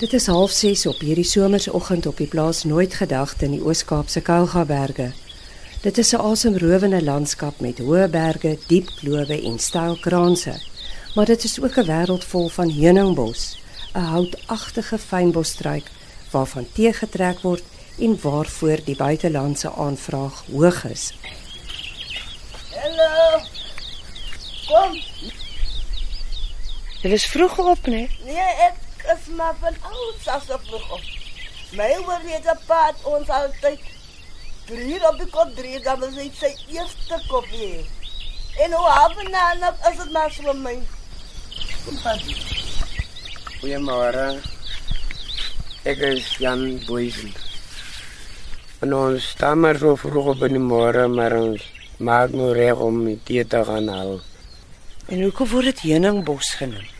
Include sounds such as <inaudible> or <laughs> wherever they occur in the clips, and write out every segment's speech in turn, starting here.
Dit is 06:30 op hierdie somersoggend op die plaas Nooit Gedagte in die Oos-Kaapse Kougaberge. Dit is 'n asemrowende landskap met hoë berge, diep klowe en steil kraanse. Maar dit is ook 'n wêreld vol van heuningbos, 'n houtagtige fynbosstruik waarvan tee getrek word en waarvoor die buitelandse aanvraag hoog is. Hallo. Kom. Dit is vroeg op, né? Nee, ek is maar van ouds as op vroeg op. My oor het pad ons altyd drie op die kop drie dan was dit sy eerste koffie. En hoe hebben nou is dit maar so my. Kom pad. Goeiemôre. Ek is Jan Boysen. En ons staan maar so vroeg op in die môre, maar ons maak nou reg om die tee te gaan haal. En hoekom word dit heuningbos genoem?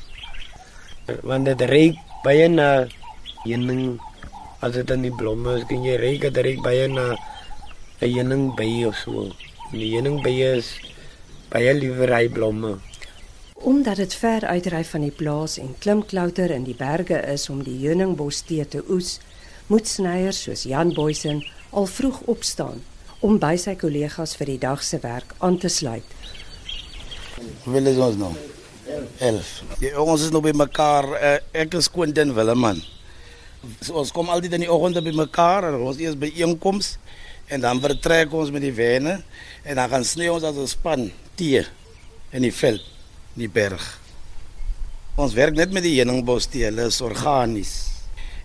Want dit reuk baie na heuning. As dit in die blomme is, kan jy reuk dit reuk baie na 'n heuningbei of so. En die heuningbei is baie liewer hy blomme. Omdat dit ver uitry van die plaas en klimklouter in die berge is om die heuningbos tee te oes, moet snyers soos Jan Boysen al vroeg opstaan om by sy kollegas vir die dag se werk aan te sluit. Hoeveel is ons nou? 11. Die ons is nou by mekaar. Uh, ek is Quentin Willeman. So, ons kom altyd in die oggende by mekaar en ons eers by einkoms en dan vertrek ons met die wenne en dan gaan sny ons as 'n span tee in die veld, in die berg. Ons werk net met die heuningbos tee, hulle is organies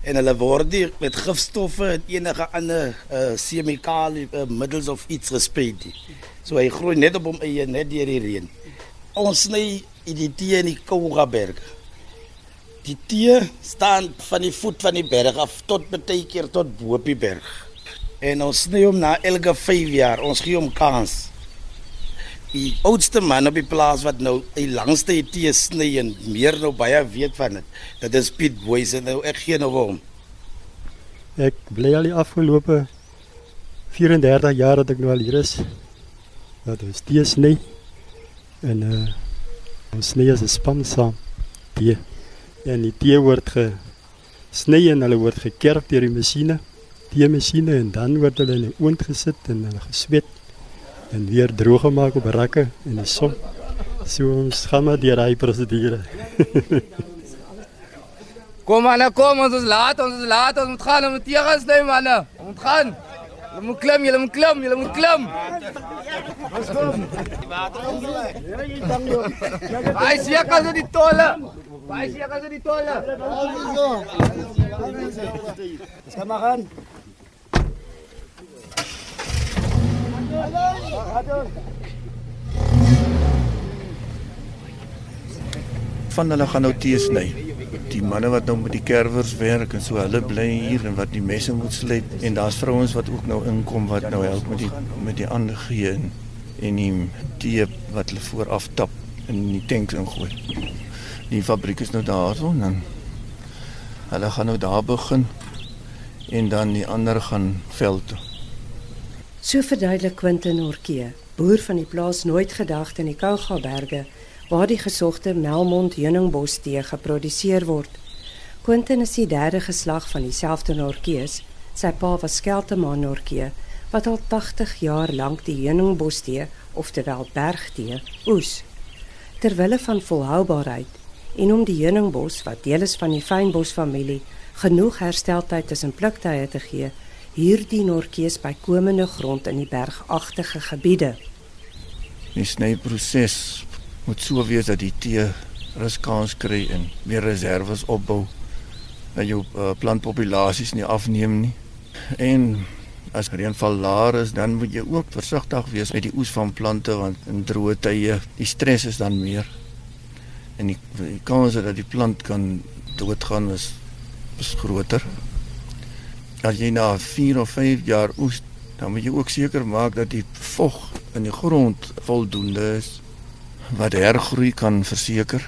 en hulle word nie met gifstowwe en enige ander uh, chemikalie uh, middels of iets gespreid nie. So hy groei net op hom eie net deur die reën. Ons sny die tee in die Kougaberg. Die tee staan van die voet van die berg af tot baie keer tot bo op die berg. En ons sny hom na elke 5 jaar. Ons gee hom kans. Die oudste man op die plaas wat nou die langste tee sny en meer nou baie weet van dit. Dit is Piet Boyse nou ek gee nou hom. Ek bly al die afgelope 34 jaar dat ek nou al hier is. Dat is tee sny. En uh ons sny as 'n span saam. Tee. En die tee word gesny en hulle word gekerf deur die masjiene, teemasjiene en dan word hulle in die oond gesit en hulle gesweet en weer droog gemaak op rakke in die son. So ons gaan maar deur daai prosedure. <laughs> kom manne, kom ons is laat, ons is laat, ons moet gaan, ons moet tee gaan sny manne. Ons moet gaan. Julle moet klim, julle moet klim, julle moet klim. Ons kom. Ai, sia kan die tolle. Ai, sia kan die tolle. Dis kan maar gaan. Van hulle gaan nou tee sny. Die manne wat nou met die kerwers werk en so, hulle bly hier en wat die messe moet slyp en daar's vrouens wat ook nou inkom wat nou help met die met die ander gee en en die tee wat hulle vooraf tap in die tanks ingooi. Die fabriek is nou daarso en dan hulle gaan nou daar begin en dan die ander gaan veld toe. So verduidelik Quentin Orkee, boer van die plaas Nooit Gedagte in die Kougaberge, waar die gesogte Melmond heuningbos tee geproduseer word. Quentin is die derde geslag van dieselfde Norkees. Sy pa was Skelteman Norkee wat al 80 jaar lank die heuningbos tee, oftewel bergtee, oes. Terwille van volhoubaarheid en om die heuningbos wat deel is van die fynbosfamilie genoeg hersteltyd tussen pluktye te gee, hierdie Norkees bykomende grond in die bergagtige gebiede. Die snyproses moet so wees dat die tee ruskans kry en meer reserves opbou dat jou uh, plantpopulasies nie afneem nie. En as reënval laer is, dan moet jy ook versigtig wees met die oes van plante want in droë tye die stres is dan meer. En die, die kans dat die plant kan doodgaan is, is groter. As jy na 4 of 5 jaar oes, dan moet jy ook seker maak dat die vog in die grond voldoende is wat hergroei kan verseker.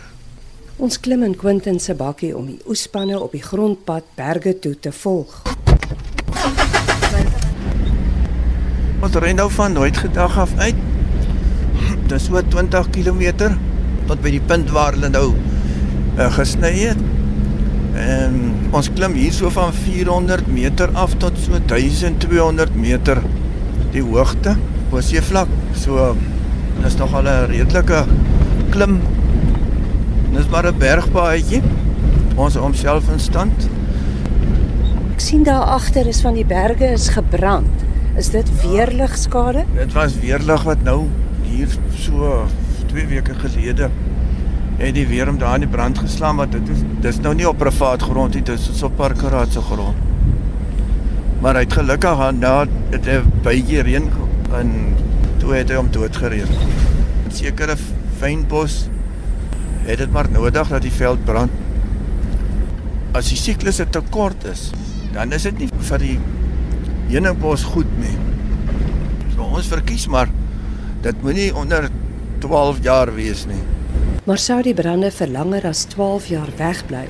Ons klim in Quentin se bakkie om die oespanne op die grondpad berge toe te volg. Ons ry nou van nooit gedag af uit. Dit is so 20 km tot by die punt waar hulle nou uh, gesny het. En ons klim hierso van 400 meter af tot so 1200 meter die hoogte bo seevlak. So dis nog al 'n redelike klim. Dis maar 'n bergpaadjie. Ons homself in stand. Ek sien daar agter is van die berge is gebrand. Is dit weerligskade? Dit was weerlig wat nou hier so 2 weke gelede het die weer om daar in die brand geslaan wat dit is dis nou nie op privaat grond nie, dit is op parkeraad se grond. Maar hy het gelukkig aan na dit 'n bytjie reën en toe het hy hom doodgereed. Sekere fynbos het dit maar nodig dat die veld brand. As die siklus te kort is, dan is dit nie vir die heuningbos goed nie. So ons verkies maar dit moenie onder 12 jaar wees nie. Maar sou die brande vir langer as 12 jaar wegbly,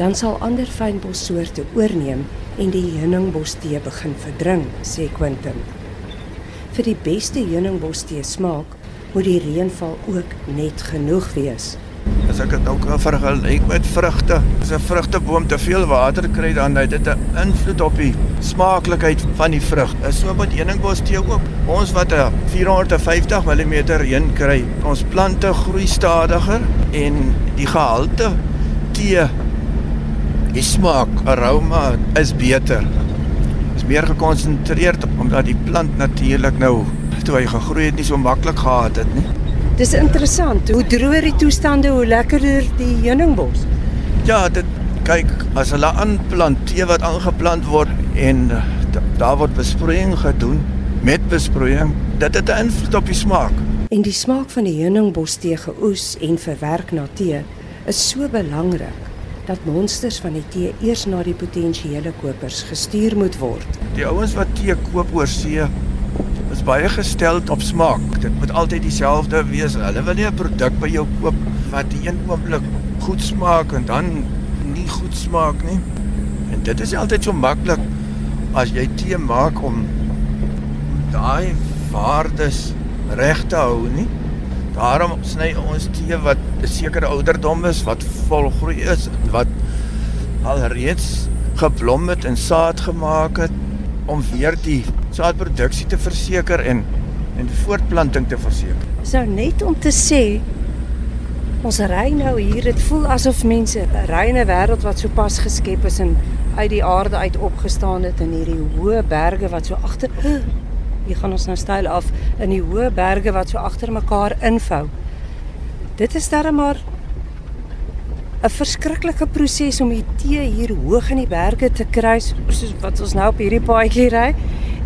dan sal ander fynbossoorte oorneem en die heuningbostee begin verdrink, sê Quentin. Vir die beste heuningbostee smaak, moet die reënval ook net genoeg wees. As ek dit nou kan vergelyk met vrugte, as 'n vrugteboom te veel water kry dan het dit 'n invloed op die smaaklikheid van die vrug. Is so met heuningbostee ook. Ons wat 'n 450 mm reën kry, ons plante groei stadiger en die gehalte tee die smaak, aroma is beter. Is meer gekonsentreerd omdat die plant natuurlik nou toe hy gegroei het nie so maklik gehad het nie. Dis interessant, hoe droër die toestande, hoe lekkerder die heuningbos. Ja, dit kyk as hulle aanplant, tee wat aangeplant word en da, daar word besproeiing gedoen met besproeiing, dit het 'n invloed op die smaak. En die smaak van die heuningbostee geoes en verwerk na tee is so belangrik dat monsters van die tee eers na die potensiële kopers gestuur moet word. Die ouens wat tee koop oor see is baie gestel op smaak. Dit moet altyd dieselfde wees. Hulle wil nie 'n produk by jou koop wat die een oomblik goed smaak en dan nie goed smaak nie. En dit is altyd so maklik as jy tee maak om daai waardes reg te hou, nie? Daarom sny ons tee wat 'n sekere ouderdom is, wat volgroei is, wat alreeds geblom het en saad gemaak het om weer die saadproduksie te verseker en en voortplanting te verseker. So net om te sê ons ry nou hier, dit voel asof mense ry in 'n wêreld wat sopas geskep is en uit die aarde uit opgestaan het in hierdie hoë berge wat so agter Hier gaan ons nou styl af in die hoë berge wat so agter mekaar invou. Dit is darem maar 'n verskriklike proses om die tee hier hoog in die berge te kry soos wat ons nou op hierdie paadjie ry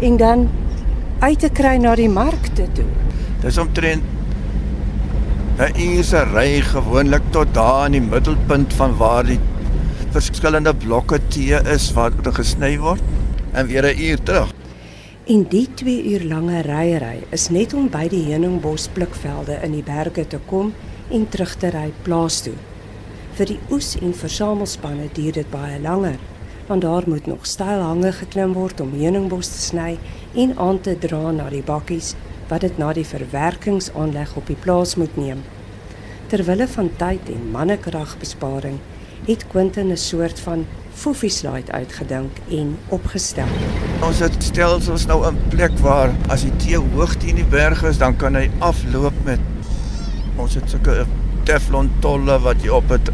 en dan uit te kry na die markte toe. Dis omtrent 'n uur se ry gewoonlik tot daar in die middelpunt van waar die verskillende blokke tee is wat gesny word en weer 'n uur terug. En die 2 uur lange ryery is net om by die heuningbos plukvelde in die berge te kom en terug te ry plaas toe. Vir die oes en versamelspanne duur dit baie langer, want daar moet nog styl hange geklim word om heuningbos te sny en aan te dra na die bakkies wat dit na die verwerkingsaanleg op die plaas moet neem. Terwille van tyd en mannekragbesparing het Quentin 'n soort van foofie slide uitgedink en opgestel. Ons het stelsels nou in plek waar as die tee hoog teen die berg is, dan kan hy afloop met ons het sulke teflon tolle wat jy op het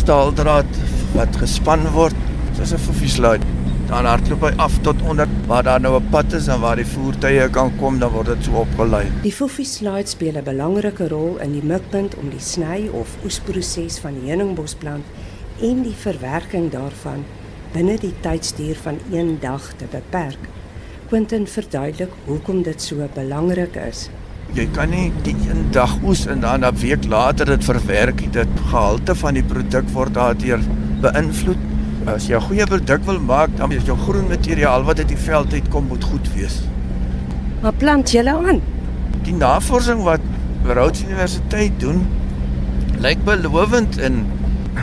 staaldraad wat gespan word soos 'n foofie slide. Dan hardloop hy af tot onder waar daar nou 'n pad is en waar die voertuie kan kom, dan word dit so opgelei. Die foofie slide speel 'n belangrike rol in die mikpunt om die sny of oesproses van die heuningbosplant en die verwerking daarvan binne die tydsduur van 1 dag te beperk. Quentin verduidelik hoekom dit so belangrik is. Jy kan nie die een dag oes en dan 'n week later dit verwerk nie. Dit gehalte van die produk word daardeur beïnvloed. As jy 'n goeie produk wil maak, dan moet jou groen materiaal wat uit die veld uitkom moet goed wees. Maar plant julle aan. Die navorsing wat Rhodes Universiteit doen, lyk belovend en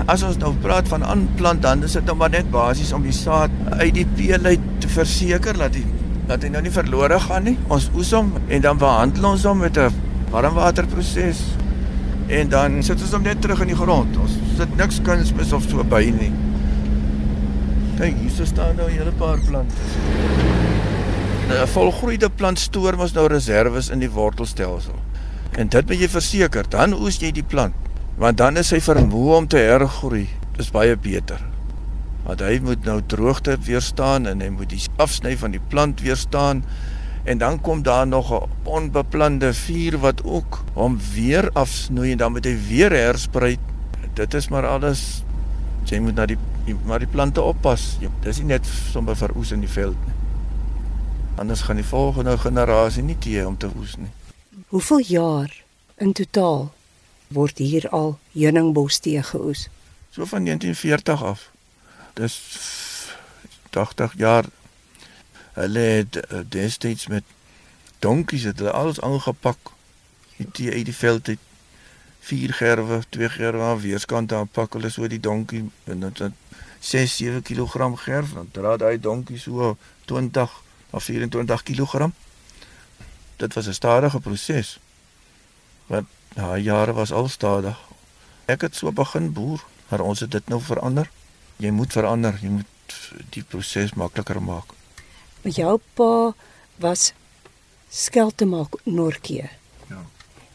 as ons nou praat van aanplant dan is dit nou maar net basies om die saad uit die peel uit te verseker dat die dat hy nou nie verlore gaan nie. Ons oes hom en dan behandel ons hom met 'n warmwaterproses En dan sit ons hom net terug in die grond. Ons sit niks kunsmis of so by nie. Kyk, hier staan nou 'n hele paar plante. 'n Volgroeide plant stoor mos nou reserves in die wortelstelsel. En dit moet jy verseker, dan oes jy die plant, want dan is hy vermoë om te hergroei. Dis baie beter. Want hy moet nou droogte weerstaan en hy moet die afsny van die plant weerstaan en dan kom daar nog 'n onbeplande vuur wat ook hom weer afsnoei en dan moet hy weer hersprei. Dit is maar alles jy moet na die maar die plante oppas. Dis nie net sommer vir oes in die veld nie. Anders gaan die volgende generasie nie tee om te oes nie. Hoeveel jaar in totaal word hier al heuningbostee geoes? So van 1940 af. Dis 80 jaar. Hulle het uh, destyds met donkies het hulle alles aangepak. Die tee uit die veld uit vier gerwe, twee gerwe aan weerskante aanpak. Hulle so die donkie en dit 6 7 kg gerf, dan dra daai donkie so 20 of 24 kg. Dit was 'n stadige proses. Want daai ja, jare was al stadig. Ek het so begin boer, maar ons het dit nou verander. Jy moet verander, jy moet die proses makliker maak. Maar jou pa was skeltemaak Norkie. Ja.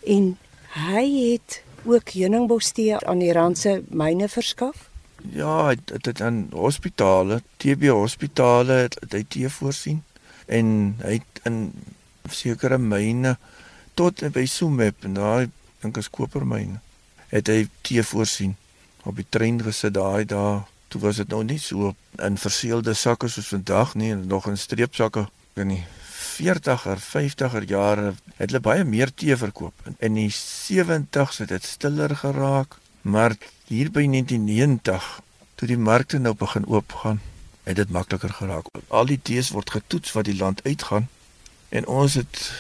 En hy het ook heuningbostee aan die randse myne verskaf. Ja, dit het, het aan hospitale, TB hospitale het, het hy tee voorsien en hy het in sekere myne tot by Sumep en daai dink is kopermyne het hy tee voorsien? Op die trein gesit daai dae. Toe was dit nou nie so in verseelde sakke soos vandag nie nog in streepsakke. In die 40er 50er jare het hulle baie meer tee verkoop. In die 70s het dit stiller geraak maar hier by 1990 toe die markte nou begin oopgaan het dit makliker geraak. Al die tees word getoets wat die land uitgaan. En ons het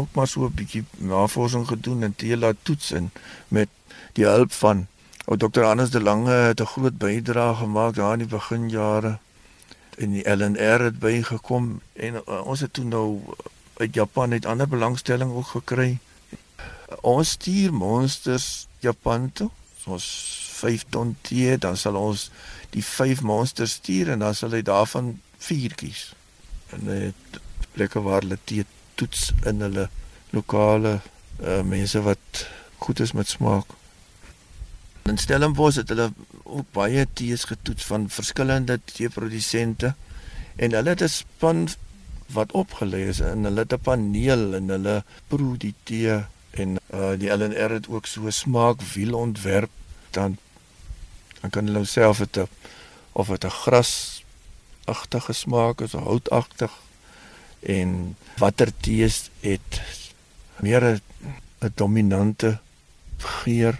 ook maar so 'n bietjie navorsing gedoen en tee laat toets en met die hulp van ou dokter Anders de Lange het 'n groot bydrae gemaak daar in die beginjare en die LNR het bygekom en uh, ons het toe nou uit Japan het ander belangstelling ook gekry. Ons stuur monsters Japan toe. Ons 5 ton tee, dan sal ons die 5 monsters stuur en dan sal hy daarvan 4 kies. En dit plekke waar hulle tee toets in hulle lokale uh, mense wat goed is met smaak. In Stellenbosch het hulle ook baie tees getoets van verskillende teeprodusente en hulle het 'n span wat opgelê is en hulle het 'n paneel en hulle proe die tee en uh, die LNR het ook so smaakwiel ontwerp dan dan kan hulle self dit of dit 'n grasagtige smaak is of houtagtig en watter tees het meer 'n dominante geur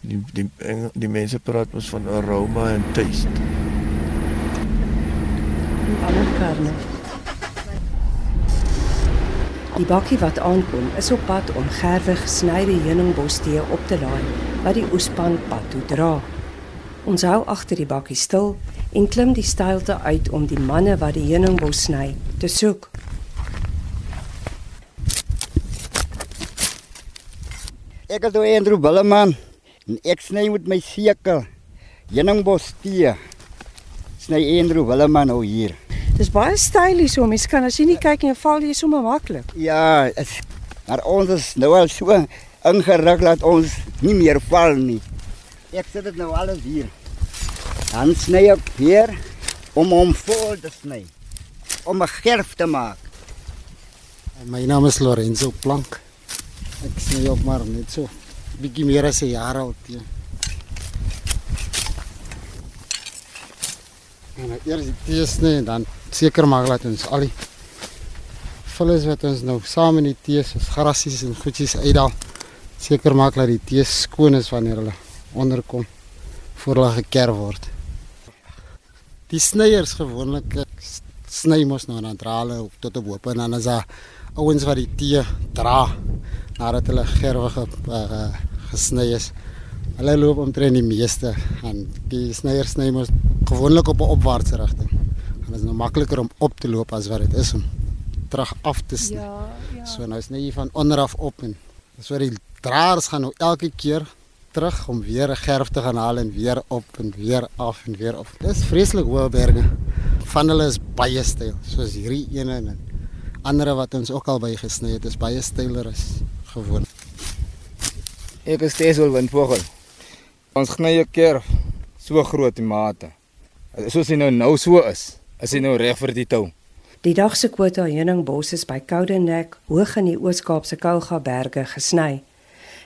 die die die mense praat mos van aroma en taste Ander karne. Die bakkie wat aankom is op pad om gerwe gesnyde heuningbostee op te laai wat die oespan pad toe dra. Ons hou agter die bakkie stil en klim die steilte uit om die manne wat die heuningbos sny te soek. Ek is Andrew Billeman en ek sny met my sekel heuningbos tee. Sny Andrew Billeman nou hier. Dis baie stylies om mens kan as jy nie kyk en val jy sommer maklik. Ja, is, maar ons is nou al so ingeruk dat ons nie meer val nie. Ek sit dit nou alles hier. Dan sny ek hier om hom vol te sny. Om 'n gerf te maak. My naam is Lorenzo Plank. Ek sny ook maar net so bietjie meer as 'n jaar oud. Ja. En eers die tee sny en dan seker maak dat ons al die vullis wat ons nou saam in die tee soos grassies en goedjies uitdaal seker maak dat die tee skoon is wanneer hulle onderkom voor hulle gekerf word. Die snyers gewoonlik sny mos nou dan dra hulle tot op hoop en dan is daar ouens wat die tee dra nadat hulle gerwe ge, uh, gesny is. Hulle loop omtrent die meeste en die snyers sny mos gewoonlik op 'n opwaartse rigting. En dit is nou makliker om op te loop as wat dit is om terug af te sny. Ja, ja. So nou net hier van onder af op en so die draers gaan nou elke keer terug om weer 'n gerf te gaan haal en weer op en weer af en weer op. Dis vreeslik hoë berge. Van hulle is baie styl, soos hierdie ene en andere wat ons ook al by gesny het, is baie styler as gewoon. Ek is steeds wel windvogel. Ons kny 'n kerf so groot in mate. Soos hy nou nou so is, is hy nou reg vir die tou. Die dag se kwota heuningbos is by Koudenek hoog in die Oos-Kaapse Kouga berge gesny.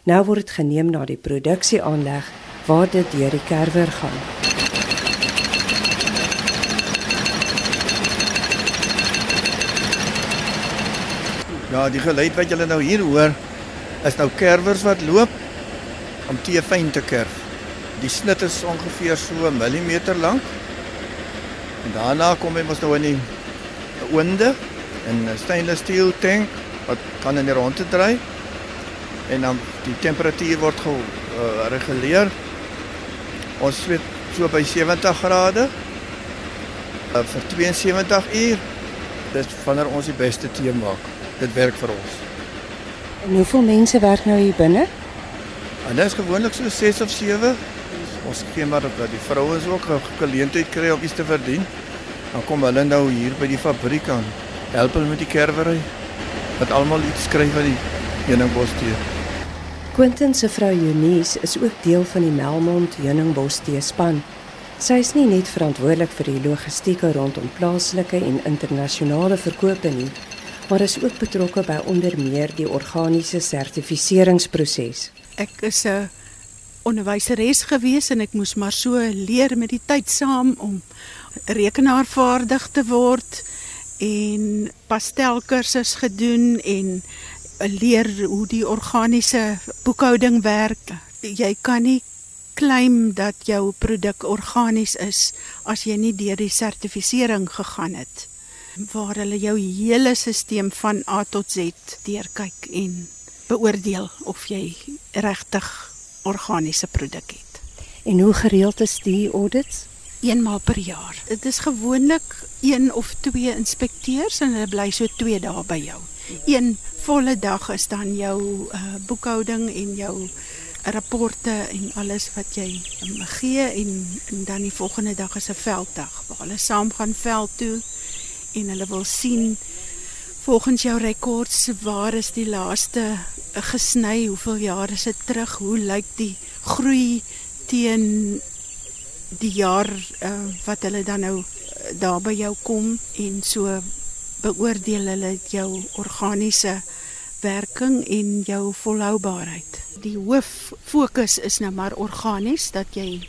Nou word dit geneem na die produksieaanleg waar dit deur die kerwer gaan. Ja, die geluid wat julle nou hier hoor is nou kerwers wat loop om tee fyn te kerf. Die snit is ongeveer so 'n millimeter lank. En daarna kom hy mos nou in die oonde en 'n stainless steel tank wat kan in die ronde draai. En dan die temperatuur word gereguleer. Uh, Ons sweet so by 70 grade uh, vir 72 uur. Dis wanneer ons die beste tee maak. Dit werk vir ons. En hoeveel mense werk nou hier binne? Dit is gewoonlik so 6 of 7. Ons gee maar dat die vrouens ook 'n geleentheid kry om iets te verdien. Dan kom hulle nou hier by die fabriek aan. Help hulle met die kerwery. Dat almal iets kry van die heuningbos tee. Quentin se vrou Eunice is ook deel van die Melmond heuningbos tee span. Sy is nie net verantwoordelik vir die logistieke rondom plaaslike en internasionale verkope nie, maar is ook betrokke by onder meer die organiese sertifiseringsproses. Ek is 'n onderwyseres gewees en ek moes maar so leer met die tyd saam om rekenaarvaardig te word en pastelkursus gedoen en leer hoe die organiese boekhouding werk. Jy kan nie claim dat jou produk organies is as jy nie deur die sertifisering gegaan het waar hulle jou hele stelsel van A tot Z deurkyk en beoordeel of jy regtig organiese produk het. En hoe gereeld is die audits? Eenmaal per jaar. Dit is gewoonlik een of twee inspekteurs en hulle bly so 2 dae by jou. Een volle dag is dan jou uh, boekhouding en jou rapporte en alles wat jy um, gee en, en dan die volgende dag is 'n velddag waar hulle saam gaan veld toe en hulle wil sien volgens jou rekords waar is die laaste gesny, hoeveel jaar is dit terug, hoe lyk die groei teen die jaar uh, wat hulle dan nou daar by jou kom en so beoordeel hulle jou organiese werking en jou volhoubaarheid. Die hoof fokus is nou maar organies dat jy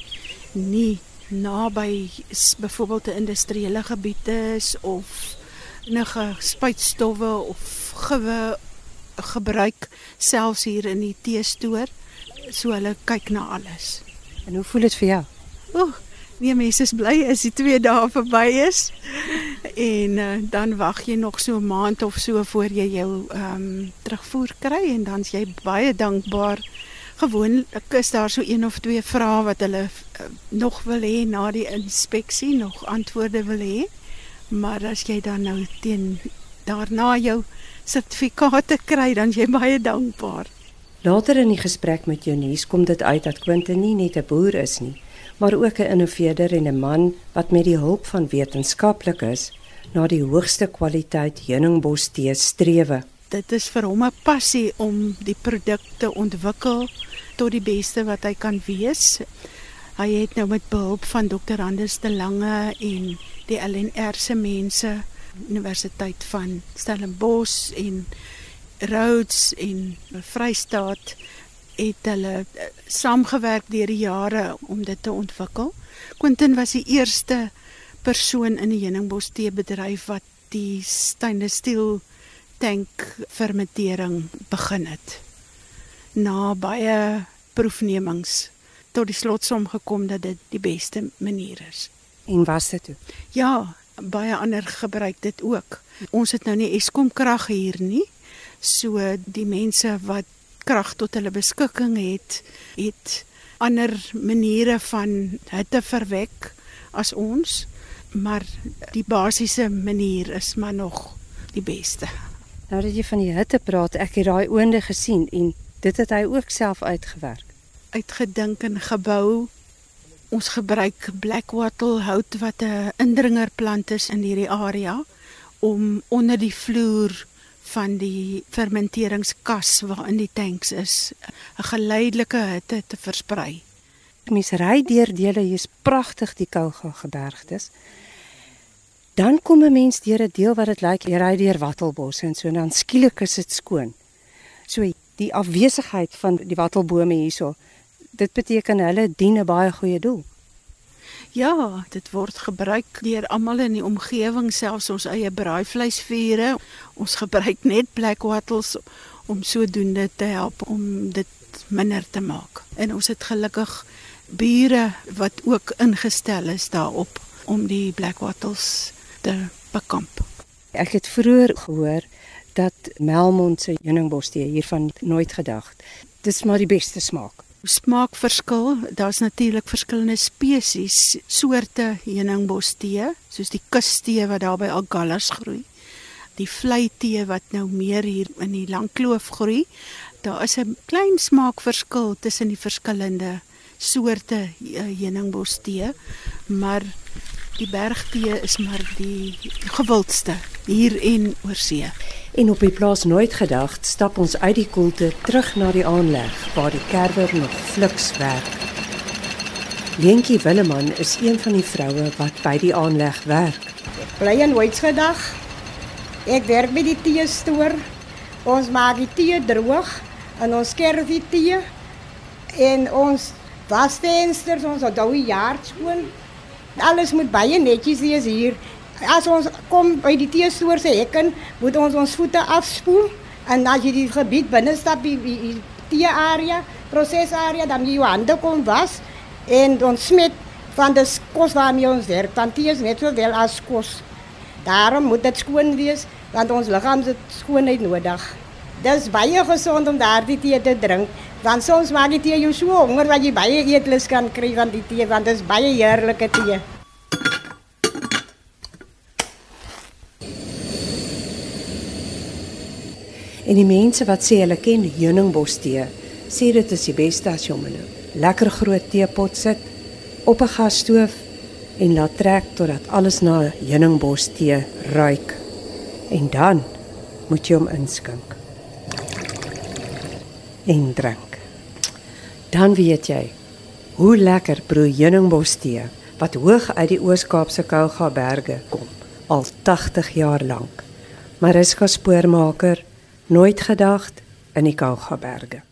nie naby byvoorbeeld 'n industriële gebied is of enige spuitstowwe of gewe gebruik selfs hier in die teestoor. So hulle kyk na alles. En hoe voel dit vir jou? Ooh, nee mense is bly as die 2 dae verby is. En uh, dan wag jy nog so 'n maand of so voor jy jou ehm um, terugvoer kry en dan's jy baie dankbaar. Gewoonlik is daar so een of twee vrae wat hulle uh, nog wil hê na die inspeksie, nog antwoorde wil hê. Maar as jy dan nou teen daarna jou sertifikate kry, dan jy baie dankbaar. Later in die gesprek met Eunice kom dit uit dat Quentin nie net 'n boer is nie, maar ook 'n innoveerder en 'n man wat met die hulp van wetenskaplikes na die hoogste kwaliteit heuningbos tee strewe. Dit is vir hom 'n passie om die produk te ontwikkel tot die beste wat hy kan wees. Hy het nou met behulp van Dr. Anders de Lange en die LNR se mense Universiteit van Stellenbosch en Rhodes en Vrystaat het hulle eh, saamgewerk deur die jare om dit te ontwikkel. Quentin was die eerste persoon in die heuningbos tee bedryf wat die stainless steel tank fermentering begin het. Na baie proefnemings tot die slotsom gekom dat dit die beste manier is. En was dit toe? Ja, baie ander gebruik dit ook. Ons het nou nie Eskom krag hier nie. So die mense wat krag tot hulle beskikking het, het ander maniere van hitte verwek as ons, maar die basiese manier is maar nog die beste. Nou dat jy van die hitte praat, ek het daai oonde gesien en dit het hy ook self uitgewerk. uitgedink en gebou. Ons gebruik black wattle hout wat 'n indringerplant is in hierdie area om onder die vloer van die fermenteringskas waarin die tanks is, 'n geleidelike hitte te versprei. Mens ry deur dele hier's pragtig die Kouga gebergtes. Dan kom 'n mens deur 'n deel wat dit lyk jy ry deur wattelbosse en so en dan skielik is dit skoon. So die afwesigheid van die wattelbome hierso, dit beteken hulle dien 'n baie goeie doel. Ja, dit word gebruik deur almal in die omgewing, selfs ons eie braaivleisvure. Ons gebruik net black wattles om sodoende te help om dit minder te maak. En ons het gelukkig bure wat ook ingestel is daarop om die black wattles te bekamp. Ek het vroeër gehoor dat Melmond se heuningbostee hiervan nooit gedagte. Dis maar die beste smaak smaakverskil. Daar's natuurlik verskillende spesies, soorte heuningbostee, soos die kustee wat daar by Agallas groei. Die vleitee wat nou meer hier in die Langkloof groei. Daar is 'n klein smaakverskil tussen die verskillende soorte heuningbostee, maar die bergtee is maar die gewildste hier en oor see. En op die plaas nooit gedag stap ons uit die koelte terug na die aanleg waar die kerwer nog fliks werk. Lentjie Willeman is een van die vroue wat by die aanleg werk. Bly in Whitesgedag. Ek werk by die tee stoor. Ons maak die tee droog en ons skerf die tee en ons was vensters ons hou die jaar skoon. Alles moet baie netjies wees hier. As ons kom by die teestoor se hekken, moet ons ons voete afspoel en as jy die gebied binne stap die, die tee area, prosesarea, dan jy hande kom was en ons smet van die kos waarmee ons werk. Want tee is net sowel as kos. Daarom moet dit skoon wees want ons liggaam het skoonheid nodig. Dis baie gesond om daardie tee te drink. Want soms maak die tee jou so honger dat jy baie eetlus kan kry van die tee want dit is baie heerlike tee. En die mense wat sê hulle ken heuningbos tee, sê dit is die beste as jy hom in 'n lekker groot teepot sit op 'n gasstoof en laat trek totdat alles na heuningbos tee ruik. En dan moet jy hom inskink. En drink. Dan weet jy hoe lekker broe heuningbos tee wat hoog uit die Oos-Kaapse Kouga berge kom al 80 jaar lank. Mariska spoormaker nooit gedacht in die Kougaberge.